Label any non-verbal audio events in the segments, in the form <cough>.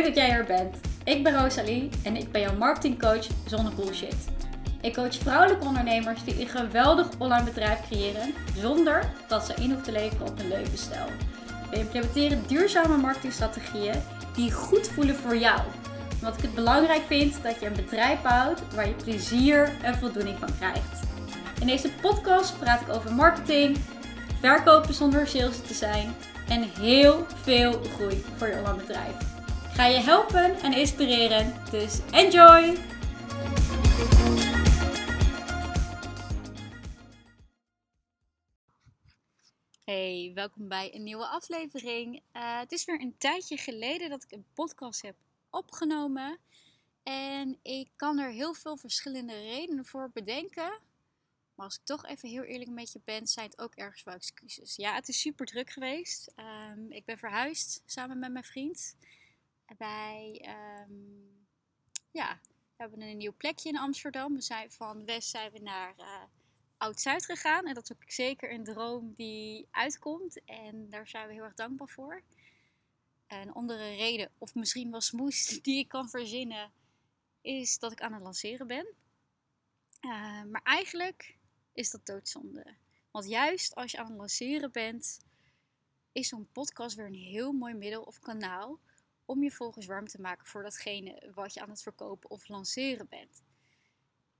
Leuk dat jij er bent. Ik ben Rosalie en ik ben jouw marketingcoach zonder bullshit. Ik coach vrouwelijke ondernemers die een geweldig online bedrijf creëren zonder dat ze in hoeven te leveren op een levensstijl. We implementeren duurzame marketingstrategieën die goed voelen voor jou. Omdat ik het belangrijk vind dat je een bedrijf bouwt waar je plezier en voldoening van krijgt. In deze podcast praat ik over marketing, verkopen zonder sales te zijn en heel veel groei voor je online bedrijf. Ga je helpen en inspireren, dus enjoy! Hey, welkom bij een nieuwe aflevering. Uh, het is weer een tijdje geleden dat ik een podcast heb opgenomen. En ik kan er heel veel verschillende redenen voor bedenken. Maar als ik toch even heel eerlijk met je ben, zijn het ook ergens wel excuses. Ja, het is super druk geweest. Um, ik ben verhuisd samen met mijn vriend. Wij um, ja, hebben een nieuw plekje in Amsterdam. We zijn van West zijn we naar uh, Oud-Zuid gegaan. En dat is ook zeker een droom die uitkomt. En daar zijn we heel erg dankbaar voor. Een andere reden, of misschien wel smoes, <laughs> die ik kan verzinnen, is dat ik aan het lanceren ben. Uh, maar eigenlijk is dat doodzonde. Want juist als je aan het lanceren bent, is zo'n podcast weer een heel mooi middel of kanaal om je volgers warm te maken voor datgene wat je aan het verkopen of lanceren bent.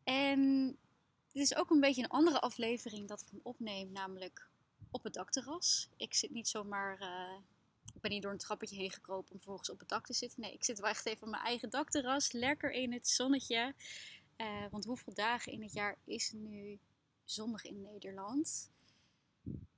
En dit is ook een beetje een andere aflevering dat ik hem opneem, namelijk op het dakterras. Ik zit niet zomaar, uh, ik ben niet door een trappetje heen gekropen om vervolgens op het dak te zitten. Nee, ik zit wel echt even op mijn eigen dakterras, lekker in het zonnetje. Uh, want hoeveel dagen in het jaar is nu zonnig in Nederland.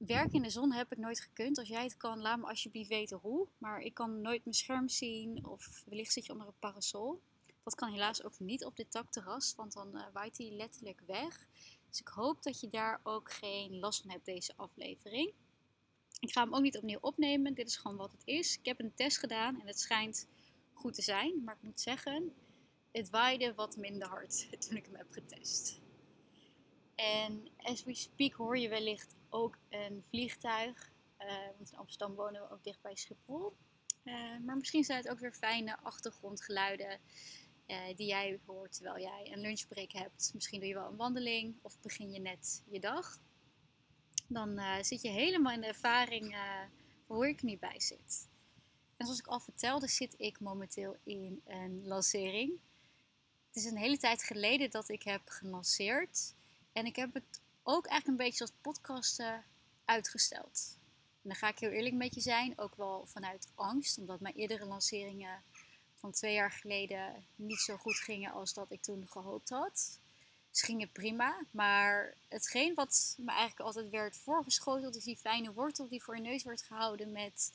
Werk in de zon heb ik nooit gekund. Als jij het kan, laat me alsjeblieft weten hoe. Maar ik kan nooit mijn scherm zien of wellicht zit je onder een parasol. Dat kan helaas ook niet op dit dakterras, want dan uh, waait hij letterlijk weg. Dus ik hoop dat je daar ook geen last van hebt deze aflevering. Ik ga hem ook niet opnieuw opnemen. Dit is gewoon wat het is. Ik heb een test gedaan en het schijnt goed te zijn. Maar ik moet zeggen, het waaide wat minder hard <laughs> toen ik hem heb getest. En as we speak hoor je wellicht ook een vliegtuig. Uh, want in Amsterdam wonen we ook dicht bij Schiphol. Uh, maar misschien zijn het ook weer fijne achtergrondgeluiden uh, die jij hoort terwijl jij een lunchbreak hebt. Misschien doe je wel een wandeling of begin je net je dag. Dan zit je helemaal in de ervaring hoe ik er nu bij zit. En zoals ik al vertelde, zit ik momenteel in een lancering. Het is een hele tijd geleden dat ik heb gelanceerd. En ik heb het ook eigenlijk een beetje als podcasten uitgesteld. En dan ga ik heel eerlijk met je zijn, ook wel vanuit angst, omdat mijn eerdere lanceringen van twee jaar geleden niet zo goed gingen als dat ik toen gehoopt had. Ze gingen prima, maar hetgeen wat me eigenlijk altijd werd voorgeschoteld, is die fijne wortel die voor je neus wordt gehouden met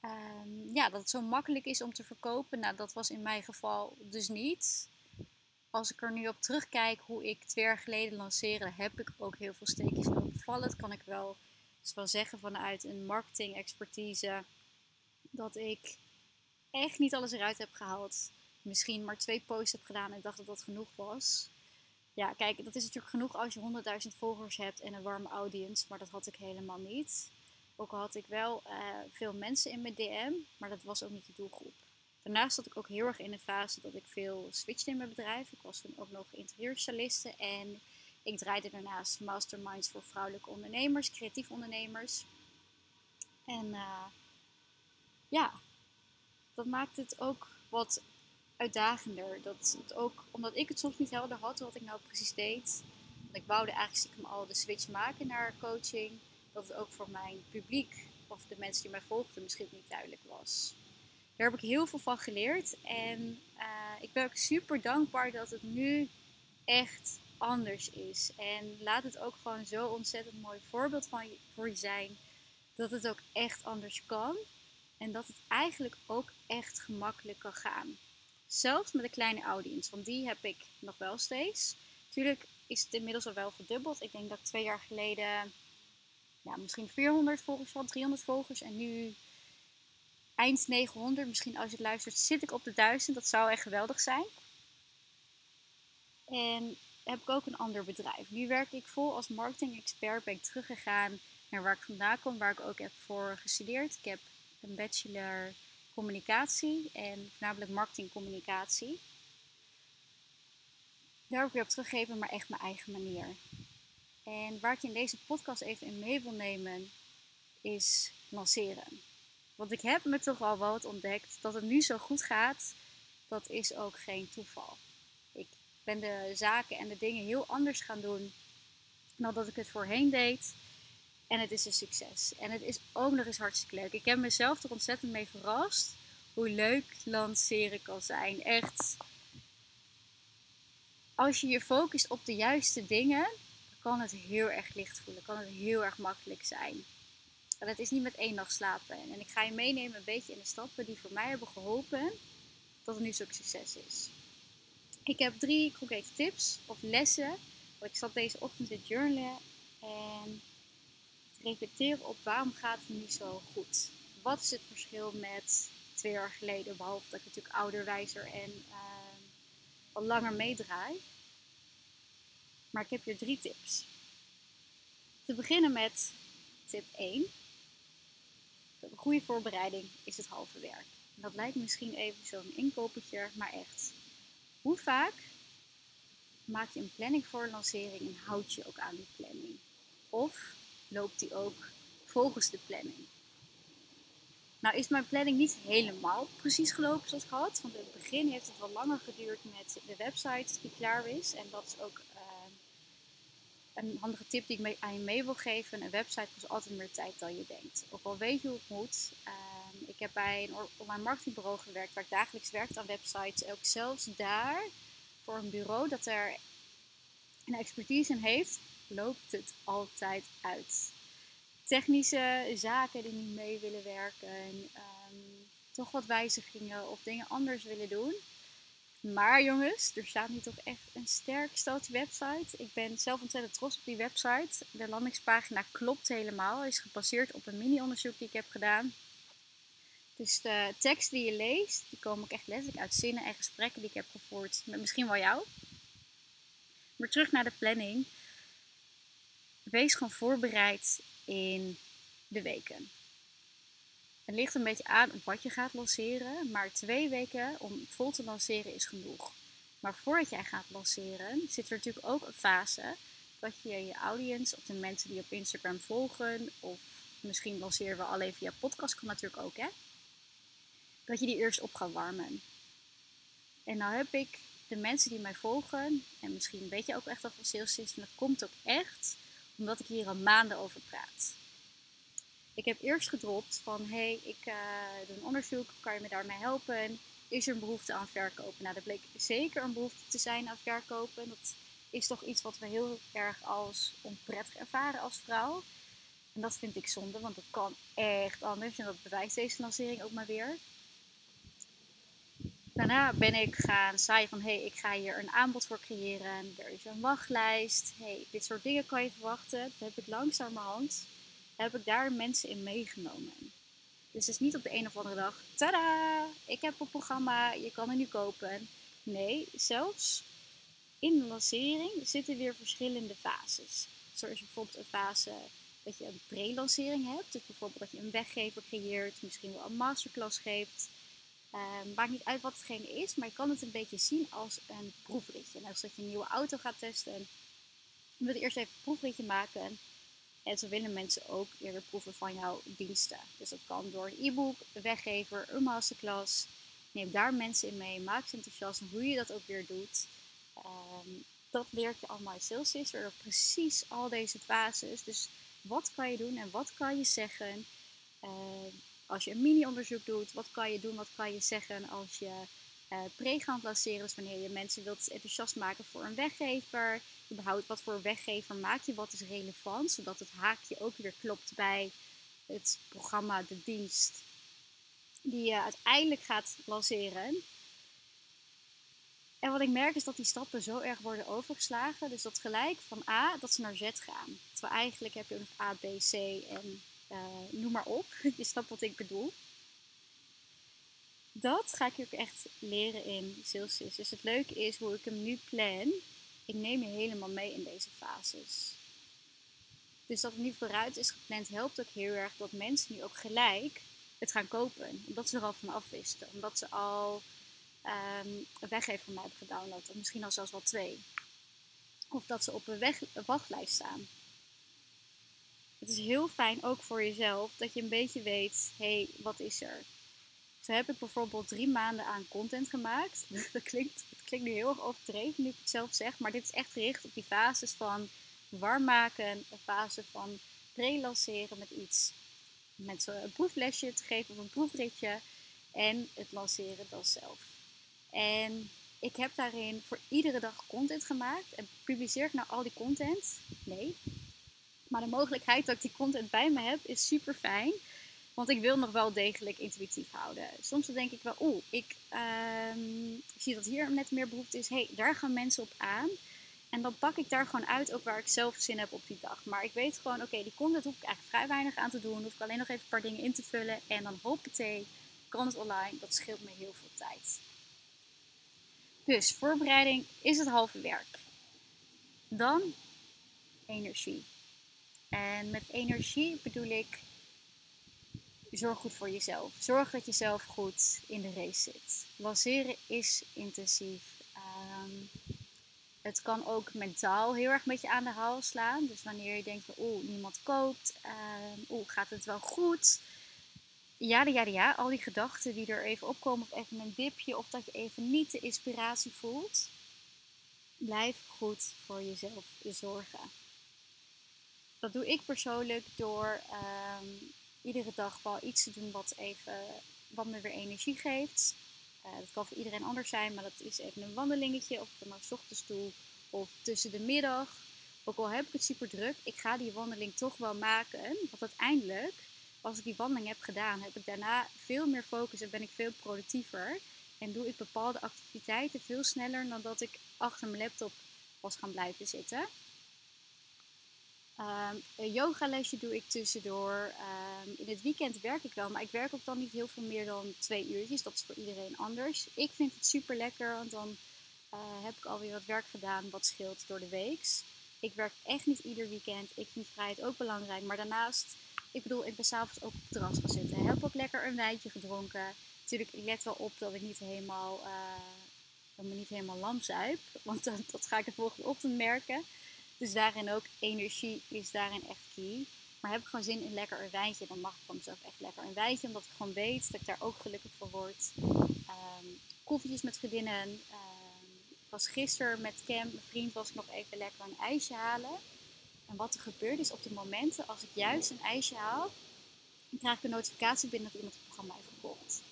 um, ja, dat het zo makkelijk is om te verkopen. Nou, dat was in mijn geval dus niet als ik er nu op terugkijk hoe ik twee jaar geleden lanceerde, heb ik ook heel veel steekjes lopen vallen. Dat kan ik wel, dus wel zeggen vanuit een marketing expertise. Dat ik echt niet alles eruit heb gehaald. Misschien maar twee posts heb gedaan en dacht dat dat genoeg was. Ja, kijk, dat is natuurlijk genoeg als je 100.000 volgers hebt en een warme audience. Maar dat had ik helemaal niet. Ook al had ik wel uh, veel mensen in mijn DM, maar dat was ook niet de doelgroep. Daarnaast zat ik ook heel erg in de fase dat ik veel switchte in mijn bedrijf. Ik was toen ook nog interieurstyliste en ik draaide daarnaast masterminds voor vrouwelijke ondernemers, creatieve ondernemers. En uh, ja, dat maakt het ook wat uitdagender. Dat het ook, omdat ik het soms niet helder had wat ik nou precies deed. Want ik woude eigenlijk stiekem al de switch maken naar coaching. Dat het ook voor mijn publiek of de mensen die mij volgden misschien niet duidelijk was. Daar heb ik heel veel van geleerd. En uh, ik ben ook super dankbaar dat het nu echt anders is. En laat het ook gewoon zo ontzettend mooi voorbeeld van je, voor je zijn. Dat het ook echt anders kan. En dat het eigenlijk ook echt gemakkelijk kan gaan. Zelfs met een kleine audience. Want die heb ik nog wel steeds. Tuurlijk is het inmiddels al wel verdubbeld. Ik denk dat ik twee jaar geleden misschien 400 volgers had, 300 volgers. En nu eind 900, misschien als je het luistert, zit ik op de 1000. Dat zou echt geweldig zijn. En heb ik ook een ander bedrijf. Nu werk ik vol als marketing expert. Ben ik teruggegaan naar waar ik vandaan kom, waar ik ook heb voor gestudeerd. Ik heb een bachelor communicatie en voornamelijk marketingcommunicatie. Daar ook weer op teruggeven, maar echt mijn eigen manier. En waar ik je in deze podcast even in mee wil nemen, is lanceren. Want ik heb me toch al wat ontdekt dat het nu zo goed gaat. Dat is ook geen toeval. Ik ben de zaken en de dingen heel anders gaan doen dan dat ik het voorheen deed. En het is een succes. En het is ook nog eens hartstikke leuk. Ik heb mezelf er ontzettend mee verrast hoe leuk lanceren kan zijn. Echt. Als je je focust op de juiste dingen, kan het heel erg licht voelen. Kan het heel erg makkelijk zijn. En het is niet met één nacht slapen. En ik ga je meenemen een beetje in de stappen die voor mij hebben geholpen dat het nu zo'n succes is. Ik heb drie concrete tips of lessen. Ik zat deze ochtend te journalen en te reflecteren op waarom gaat het nu zo goed. Wat is het verschil met twee jaar geleden, behalve dat ik natuurlijk ouder, wijzer en uh, al langer meedraai. Maar ik heb hier drie tips. Te beginnen met tip 1. Goede voorbereiding is het halve werk. Dat lijkt misschien even zo'n inkoppertje, maar echt. Hoe vaak maak je een planning voor een lancering en houd je ook aan die planning? Of loopt die ook volgens de planning? Nou is mijn planning niet helemaal precies gelopen zoals ik had. Want in het begin heeft het wel langer geduurd met de website die klaar is. En dat is ook een handige tip die ik aan je mee wil geven. Een website kost altijd meer tijd dan je denkt. Ook al weet je hoe het moet. Ehm, ik heb bij een online marketingbureau gewerkt waar ik dagelijks werkte aan websites. Ook zelfs daar, voor een bureau dat er een expertise in heeft, loopt het altijd uit. Technische zaken die niet mee willen werken, ehm, toch wat wijzigingen of dingen anders willen doen maar jongens, er staat nu toch echt een sterk steltje website. Ik ben zelf ontzettend trots op die website. De landingspagina klopt helemaal. Is gebaseerd op een mini-onderzoek die ik heb gedaan. Dus de teksten die je leest, die komen ook echt letterlijk uit zinnen en gesprekken die ik heb gevoerd met misschien wel jou. Maar terug naar de planning. Wees gewoon voorbereid in de weken. Het ligt een beetje aan op wat je gaat lanceren, maar twee weken om vol te lanceren is genoeg. Maar voordat jij gaat lanceren, zit er natuurlijk ook een fase dat je je audience of de mensen die op Instagram volgen, of misschien lanceren we alleen via podcast, kan natuurlijk ook hè, dat je die eerst op gaat warmen. En nou heb ik de mensen die mij volgen, en misschien weet je ook echt al van sales en dat komt ook echt omdat ik hier al maanden over praat. Ik heb eerst gedropt van, hey, ik uh, doe een onderzoek, kan je me daarmee helpen? Is er een behoefte aan verkopen? Nou, dat bleek zeker een behoefte te zijn aan verkopen. Dat is toch iets wat we heel erg als onprettig ervaren als vrouw. En dat vind ik zonde, want dat kan echt anders. En dat bewijst deze lancering ook maar weer. Daarna ben ik gaan zaaien van, hé, hey, ik ga hier een aanbod voor creëren. Er is een wachtlijst. hey, dit soort dingen kan je verwachten. Dat heb ik langzamerhand heb ik daar mensen in meegenomen. Dus het is niet op de een of andere dag, tada, ik heb een programma, je kan het nu kopen. Nee, zelfs in de lancering zitten weer verschillende fases. Zo is bijvoorbeeld een fase dat je een pre-lancering hebt. Dus bijvoorbeeld dat je een weggever creëert, misschien wel een masterclass geeft. Uh, maakt niet uit wat hetgeen is, maar je kan het een beetje zien als een proefritje. Net als dat je een nieuwe auto gaat testen. Je eerst even een proefritje maken. En zo willen mensen ook eerder proeven van jouw diensten. Dus dat kan door een e-book, een weggever, een masterclass. Neem daar mensen in mee, maak ze enthousiast hoe je dat ook weer doet. Ehm, dat leert je allemaal in Sales Sister, precies al deze fases. Dus wat kan je doen en wat kan je zeggen? Ehm, als je een mini-onderzoek doet, wat kan je doen, wat kan je zeggen als je uh, pre gaat lanceren? Dus wanneer je mensen wilt enthousiast maken voor een weggever überhaupt wat voor weggever maak je, wat is relevant, zodat het haakje ook weer klopt bij het programma, de dienst die je uiteindelijk gaat lanceren. En wat ik merk is dat die stappen zo erg worden overgeslagen. Dus dat gelijk van A dat ze naar Z gaan. Terwijl eigenlijk heb je nog A, B, C en uh, noem maar op. <laughs> Je snapt wat ik bedoel. Dat ga ik ook echt leren in Sales Dus het leuke is hoe ik hem nu plan ik neem je helemaal mee in deze fases. Dus dat het nu vooruit is gepland helpt ook heel erg dat mensen nu ook gelijk het gaan kopen. Omdat ze er al van afwisten. Omdat ze al um, een weggever van mij hebben gedownload. Of misschien al zelfs wel twee. Of dat ze op een, wachtlijst staan. Het is heel fijn ook voor jezelf dat je een beetje weet, hé, hey, wat is er? Zo heb ik bijvoorbeeld drie maanden aan content gemaakt. <laughs> Dat klinkt, het klinkt nu heel erg overdreven nu ik het zelf zeg, maar dit is echt gericht op die fases van warm maken, een fase van pre-lanceren met iets, met een proeflesje te geven of een proefritje en het lanceren dan zelf. En ik heb daarin voor iedere dag content gemaakt. En publiceer ik nou al die content? Nee. Maar de mogelijkheid dat ik die content bij me heb is super fijn. Want ik wil nog wel degelijk intuïtief houden. Soms denk ik wel, oeh, ik ehm, zie dat hier net meer behoefte is. hey, daar gaan mensen op aan. En dan pak ik daar gewoon uit ook waar ik zelf zin heb op die dag. Maar ik weet gewoon, oké, die content hoef ik eigenlijk vrij weinig aan te doen. Hoef ik alleen nog even een paar dingen in te vullen. En dan hoppatee, kan het online. Dat scheelt me heel veel tijd. Dus voorbereiding is het halve werk. Dan energie. En met energie bedoel ik zorg goed voor jezelf. Zorg dat je zelf goed in de race zit. Lanceren is intensief. Ehm, het kan ook mentaal heel erg met je aan de haal slaan. Dus wanneer je denkt van oeh, niemand koopt. Um, oeh, gaat het wel goed? ja, ja, ja, al die gedachten die er even opkomen, of even een dipje, of dat je even niet de inspiratie voelt, blijf goed voor jezelf zorgen. Dat doe ik persoonlijk door ehm, iedere dag wel iets te doen wat, even, wat me weer energie geeft. Uh, dat kan voor iedereen anders zijn, maar dat is even een wandelingetje, of ik maar ochtends toe of tussen de middag. Ook al heb ik het super druk, ik ga die wandeling toch wel maken, want uiteindelijk als ik die wandeling heb gedaan, heb ik daarna veel meer focus en ben ik veel productiever. En doe ik bepaalde activiteiten veel sneller dan dat ik achter mijn laptop was gaan blijven zitten. Um, een yogalesje doe ik tussendoor. Um, in het weekend werk ik wel, maar ik werk ook dan niet heel veel meer dan twee uurtjes. Dat is voor iedereen anders. Ik vind het super lekker, want dan uh, heb ik alweer wat werk gedaan wat scheelt door de week. Ik werk echt niet ieder weekend. Ik vind vrijheid ook belangrijk. Maar daarnaast ik bedoel, ik ben s'avonds ook op het terras gaan zitten. Heb ook lekker een wijntje gedronken. Natuurlijk, ik let wel op dat ik niet helemaal, uh, me niet helemaal lam zuip. Want dat, dat ga ik de volgende ochtend merken. Dus daarin ook, energie is daarin echt key. Maar heb ik gewoon zin in lekker een wijntje, dan mag ik van mezelf echt lekker een wijntje. Omdat ik gewoon weet dat ik daar ook gelukkig voor word. Um, koffietjes met vriendinnen. Um, ik was gisteren met Cam, mijn vriend, was nog even lekker een ijsje halen. En wat er gebeurt is op de momenten als ik juist een ijsje haal, dan krijg ik een notificatie binnen dat iemand het programma heeft gekocht.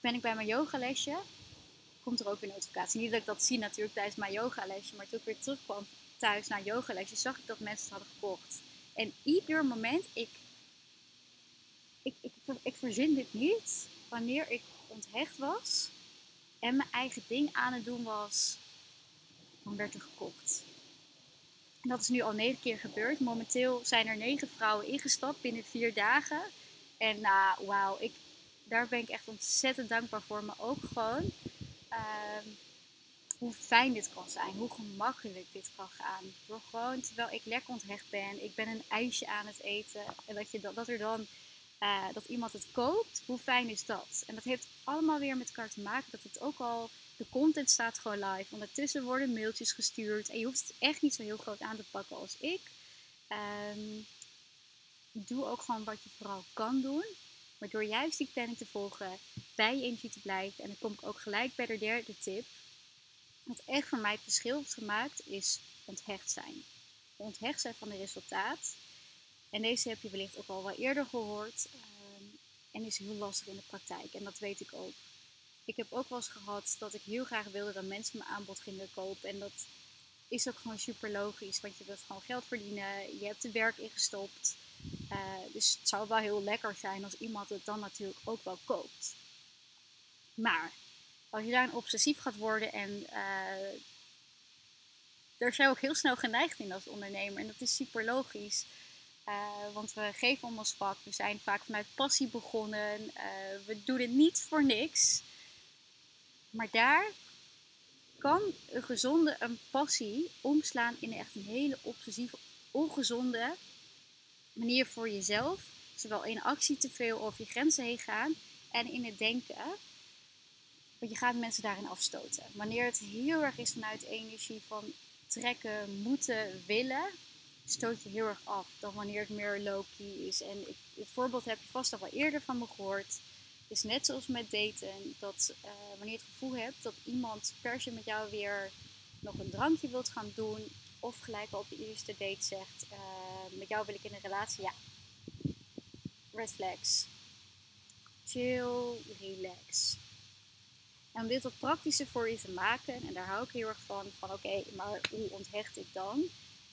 Ben ik bij mijn yogalesje, komt er ook een notificatie. Niet dat ik dat zie natuurlijk tijdens mijn yogalesje, maar toen ik weer terugkwam thuis naar yogalesje, zag ik dat mensen het hadden gekocht. En ieder moment, ik, ik, ik, ik verzin dit niet, wanneer ik onthecht was en mijn eigen ding aan het doen was, dan werd er gekocht. Dat is nu al negen keer gebeurd. Momenteel zijn er negen vrouwen ingestapt binnen vier dagen. En nou, wauw, ik, daar ben ik echt ontzettend dankbaar voor. Maar ook gewoon ehm, hoe fijn dit kan zijn. Hoe gemakkelijk dit kan gaan. Door gewoon, terwijl ik lekker onthecht ben. Ik ben een ijsje aan het eten. En dat, je, dat, dat er dan... Uh, dat iemand het koopt, hoe fijn is dat? En dat heeft allemaal weer met elkaar te maken dat het ook al de content staat gewoon live. Ondertussen worden mailtjes gestuurd. En je hoeft het echt niet zo heel groot aan te pakken als ik. Um, doe ook gewoon wat je vooral kan doen. Maar door juist die planning te volgen, bij je energie te blijven. En dan kom ik ook gelijk bij de derde tip. Wat echt voor mij het verschil heeft gemaakt, is onthecht zijn. Onthecht zijn van het resultaat. En deze heb je wellicht ook al wel eerder gehoord. Um, en is heel lastig in de praktijk. En dat weet ik ook ik heb ook wel eens gehad dat ik heel graag wilde dat mensen mijn aanbod gingen kopen. En dat is ook gewoon super logisch, want je wilt gewoon geld verdienen. Je hebt er werk ingestopt. Uh, dus het zou wel heel lekker zijn als iemand het dan natuurlijk ook wel koopt. Maar als je daar een obsessief gaat worden en uh, daar zijn we ook heel snel geneigd in als ondernemer. En dat is super logisch. Uh, want we geven om ons vak. We zijn vaak vanuit passie begonnen. we doen het niet voor niks. Maar daar kan een gezonde een passie omslaan in echt een hele obsessieve, ongezonde manier voor jezelf. oftewel in actie te veel over je grenzen heen gaan en in het denken. Want je gaat mensen daarin afstoten. Wanneer het heel erg is vanuit energie van trekken, moeten, willen, stoot je heel erg af dan wanneer het meer low-key is. En ik, het voorbeeld heb je vast al wel eerder van me gehoord. Het is net zoals met daten, dat uh, wanneer je het gevoel hebt dat iemand per se met jou weer nog een drankje wilt gaan doen, of gelijk op de eerste date zegt: uh, Met jou wil ik in een relatie, ja. Red flags. Chill, relax. En om dit wat praktischer voor je te maken, en daar hou ik heel erg van, van oké, maar hoe onthecht ik dan?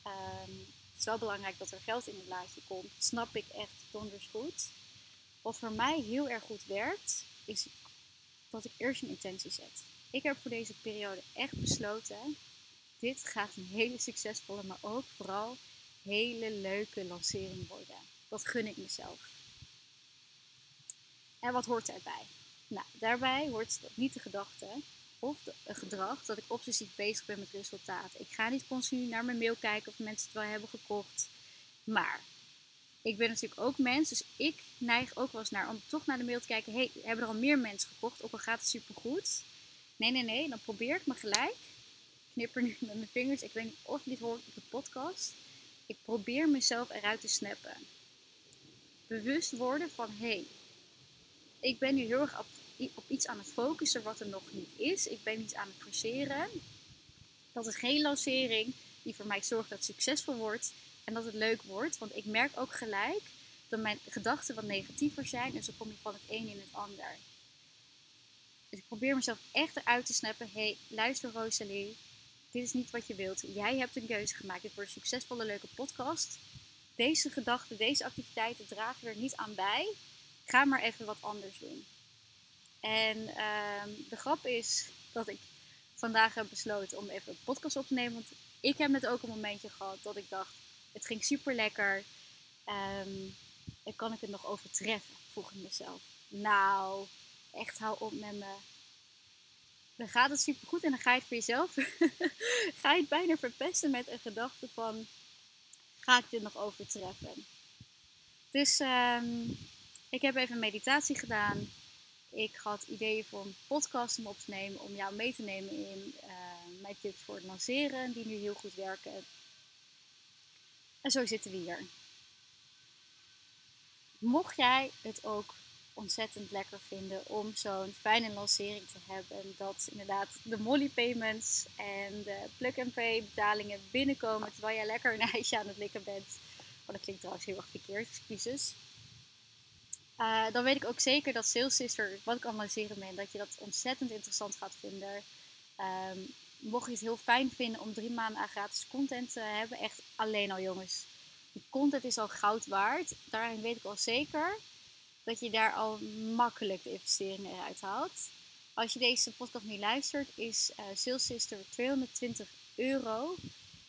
Um, het is wel belangrijk dat er geld in het laadje komt. Snap ik echt donders goed. Wat voor mij heel erg goed werkt, is dat ik eerst een intentie zet. Ik heb voor deze periode echt besloten, dit gaat een hele succesvolle, maar ook vooral hele leuke lancering worden. Dat gun ik mezelf. En wat hoort daarbij? Nou, daarbij hoort niet de gedachte of het gedrag dat ik obsessief bezig ben met resultaat. Ik ga niet continu naar mijn mail kijken of mensen het wel hebben gekocht. Maar ik ben natuurlijk ook mens, dus ik neig ook wel eens naar om toch naar de mail te kijken. hey, hebben er al meer mensen gekocht? Ook al gaat het supergoed. Nee, nee, nee. Dan probeer ik me gelijk. Knipper nu met mijn vingers. Ik weet niet of je dit hoort op de podcast. Ik probeer mezelf eruit te snappen. Bewust worden van, hé, hey, ik ben nu heel erg op, op iets aan het focussen wat er nog niet is. Ik ben iets aan het forceren. Dat is geen lancering die voor mij zorgt dat het succesvol wordt en dat het leuk wordt. Want ik merk ook gelijk dat mijn gedachten wat negatiever zijn. En zo kom je van het een in het ander. Dus ik probeer mezelf echt eruit te snappen. hey, luister Rosalie. Dit is niet wat je wilt. Jij hebt een keuze gemaakt. Dit wordt een succesvolle, leuke podcast. Deze gedachten, deze activiteiten dragen er niet aan bij. Ga maar even wat anders doen. En ehm, de grap is dat ik vandaag heb besloten om even een podcast op te nemen. Want ik heb net ook een momentje gehad dat ik dacht, het ging super lekker. Um, en kan ik het nog overtreffen? Vroeg ik mezelf. Nou, echt hou op met me. Dan gaat het super goed en dan ga je het voor jezelf. <laughs> ga je het bijna verpesten met een gedachte van: ga ik dit nog overtreffen? Dus um, ik heb even meditatie gedaan. Ik had ideeën voor een podcast om op te nemen, om jou mee te nemen in uh, mijn tips voor het lanceren, die nu heel goed werken. En zo zitten we hier. Mocht jij het ook ontzettend lekker vinden om zo'n fijne lancering te hebben, dat inderdaad de Molly payments en de plug-and-pay betalingen binnenkomen terwijl jij lekker een ijsje aan het likken bent. Oh, dat klinkt trouwens heel erg verkeerd, excuses. Uh, dan weet ik ook zeker dat Sales Sister, wat ik lanceren ben, dat je dat ontzettend interessant gaat vinden. Um, mocht je het heel fijn vinden om drie maanden aan gratis content te hebben, echt alleen al jongens. Die content is al goud waard. Daarin weet ik al zeker dat je daar al makkelijk de investeringen eruit haalt. Als je deze podcast nu luistert, is uh, Sales Sister 220 euro.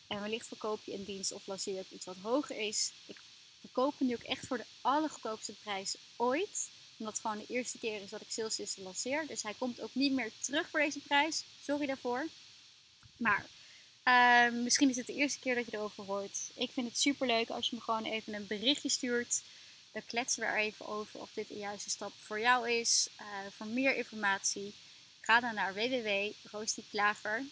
En wellicht verkoop je een dienst of lanceer je iets wat hoger is. Ik verkoop hem nu ook echt voor de allergoedkoopste prijs ooit. Omdat het gewoon de eerste keer is dat ik Sales Sister lanceer. Dus hij komt ook niet meer terug voor deze prijs. Sorry daarvoor. Maar uh, misschien is het de eerste keer dat je erover hoort. Ik vind het super leuk als je me gewoon even een berichtje stuurt. Dan kletsen we er even over of dit de juiste stap voor jou is. Uh, voor meer informatie ga dan naar www.roosieklaver,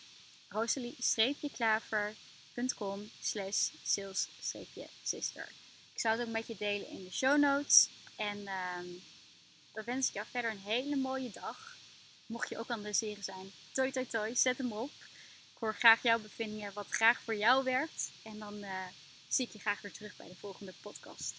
rosalie-klaver.com slash sales-sister. Ik zou het ook met je delen in de show notes. En uh, dan wens ik jou verder een hele mooie dag. Mocht je ook aan de serie zijn, toi toi toi, zet hem op hoor graag jouw bevindingen, wat graag voor jou werkt. En dan uh, zie ik je graag weer terug bij de volgende podcast.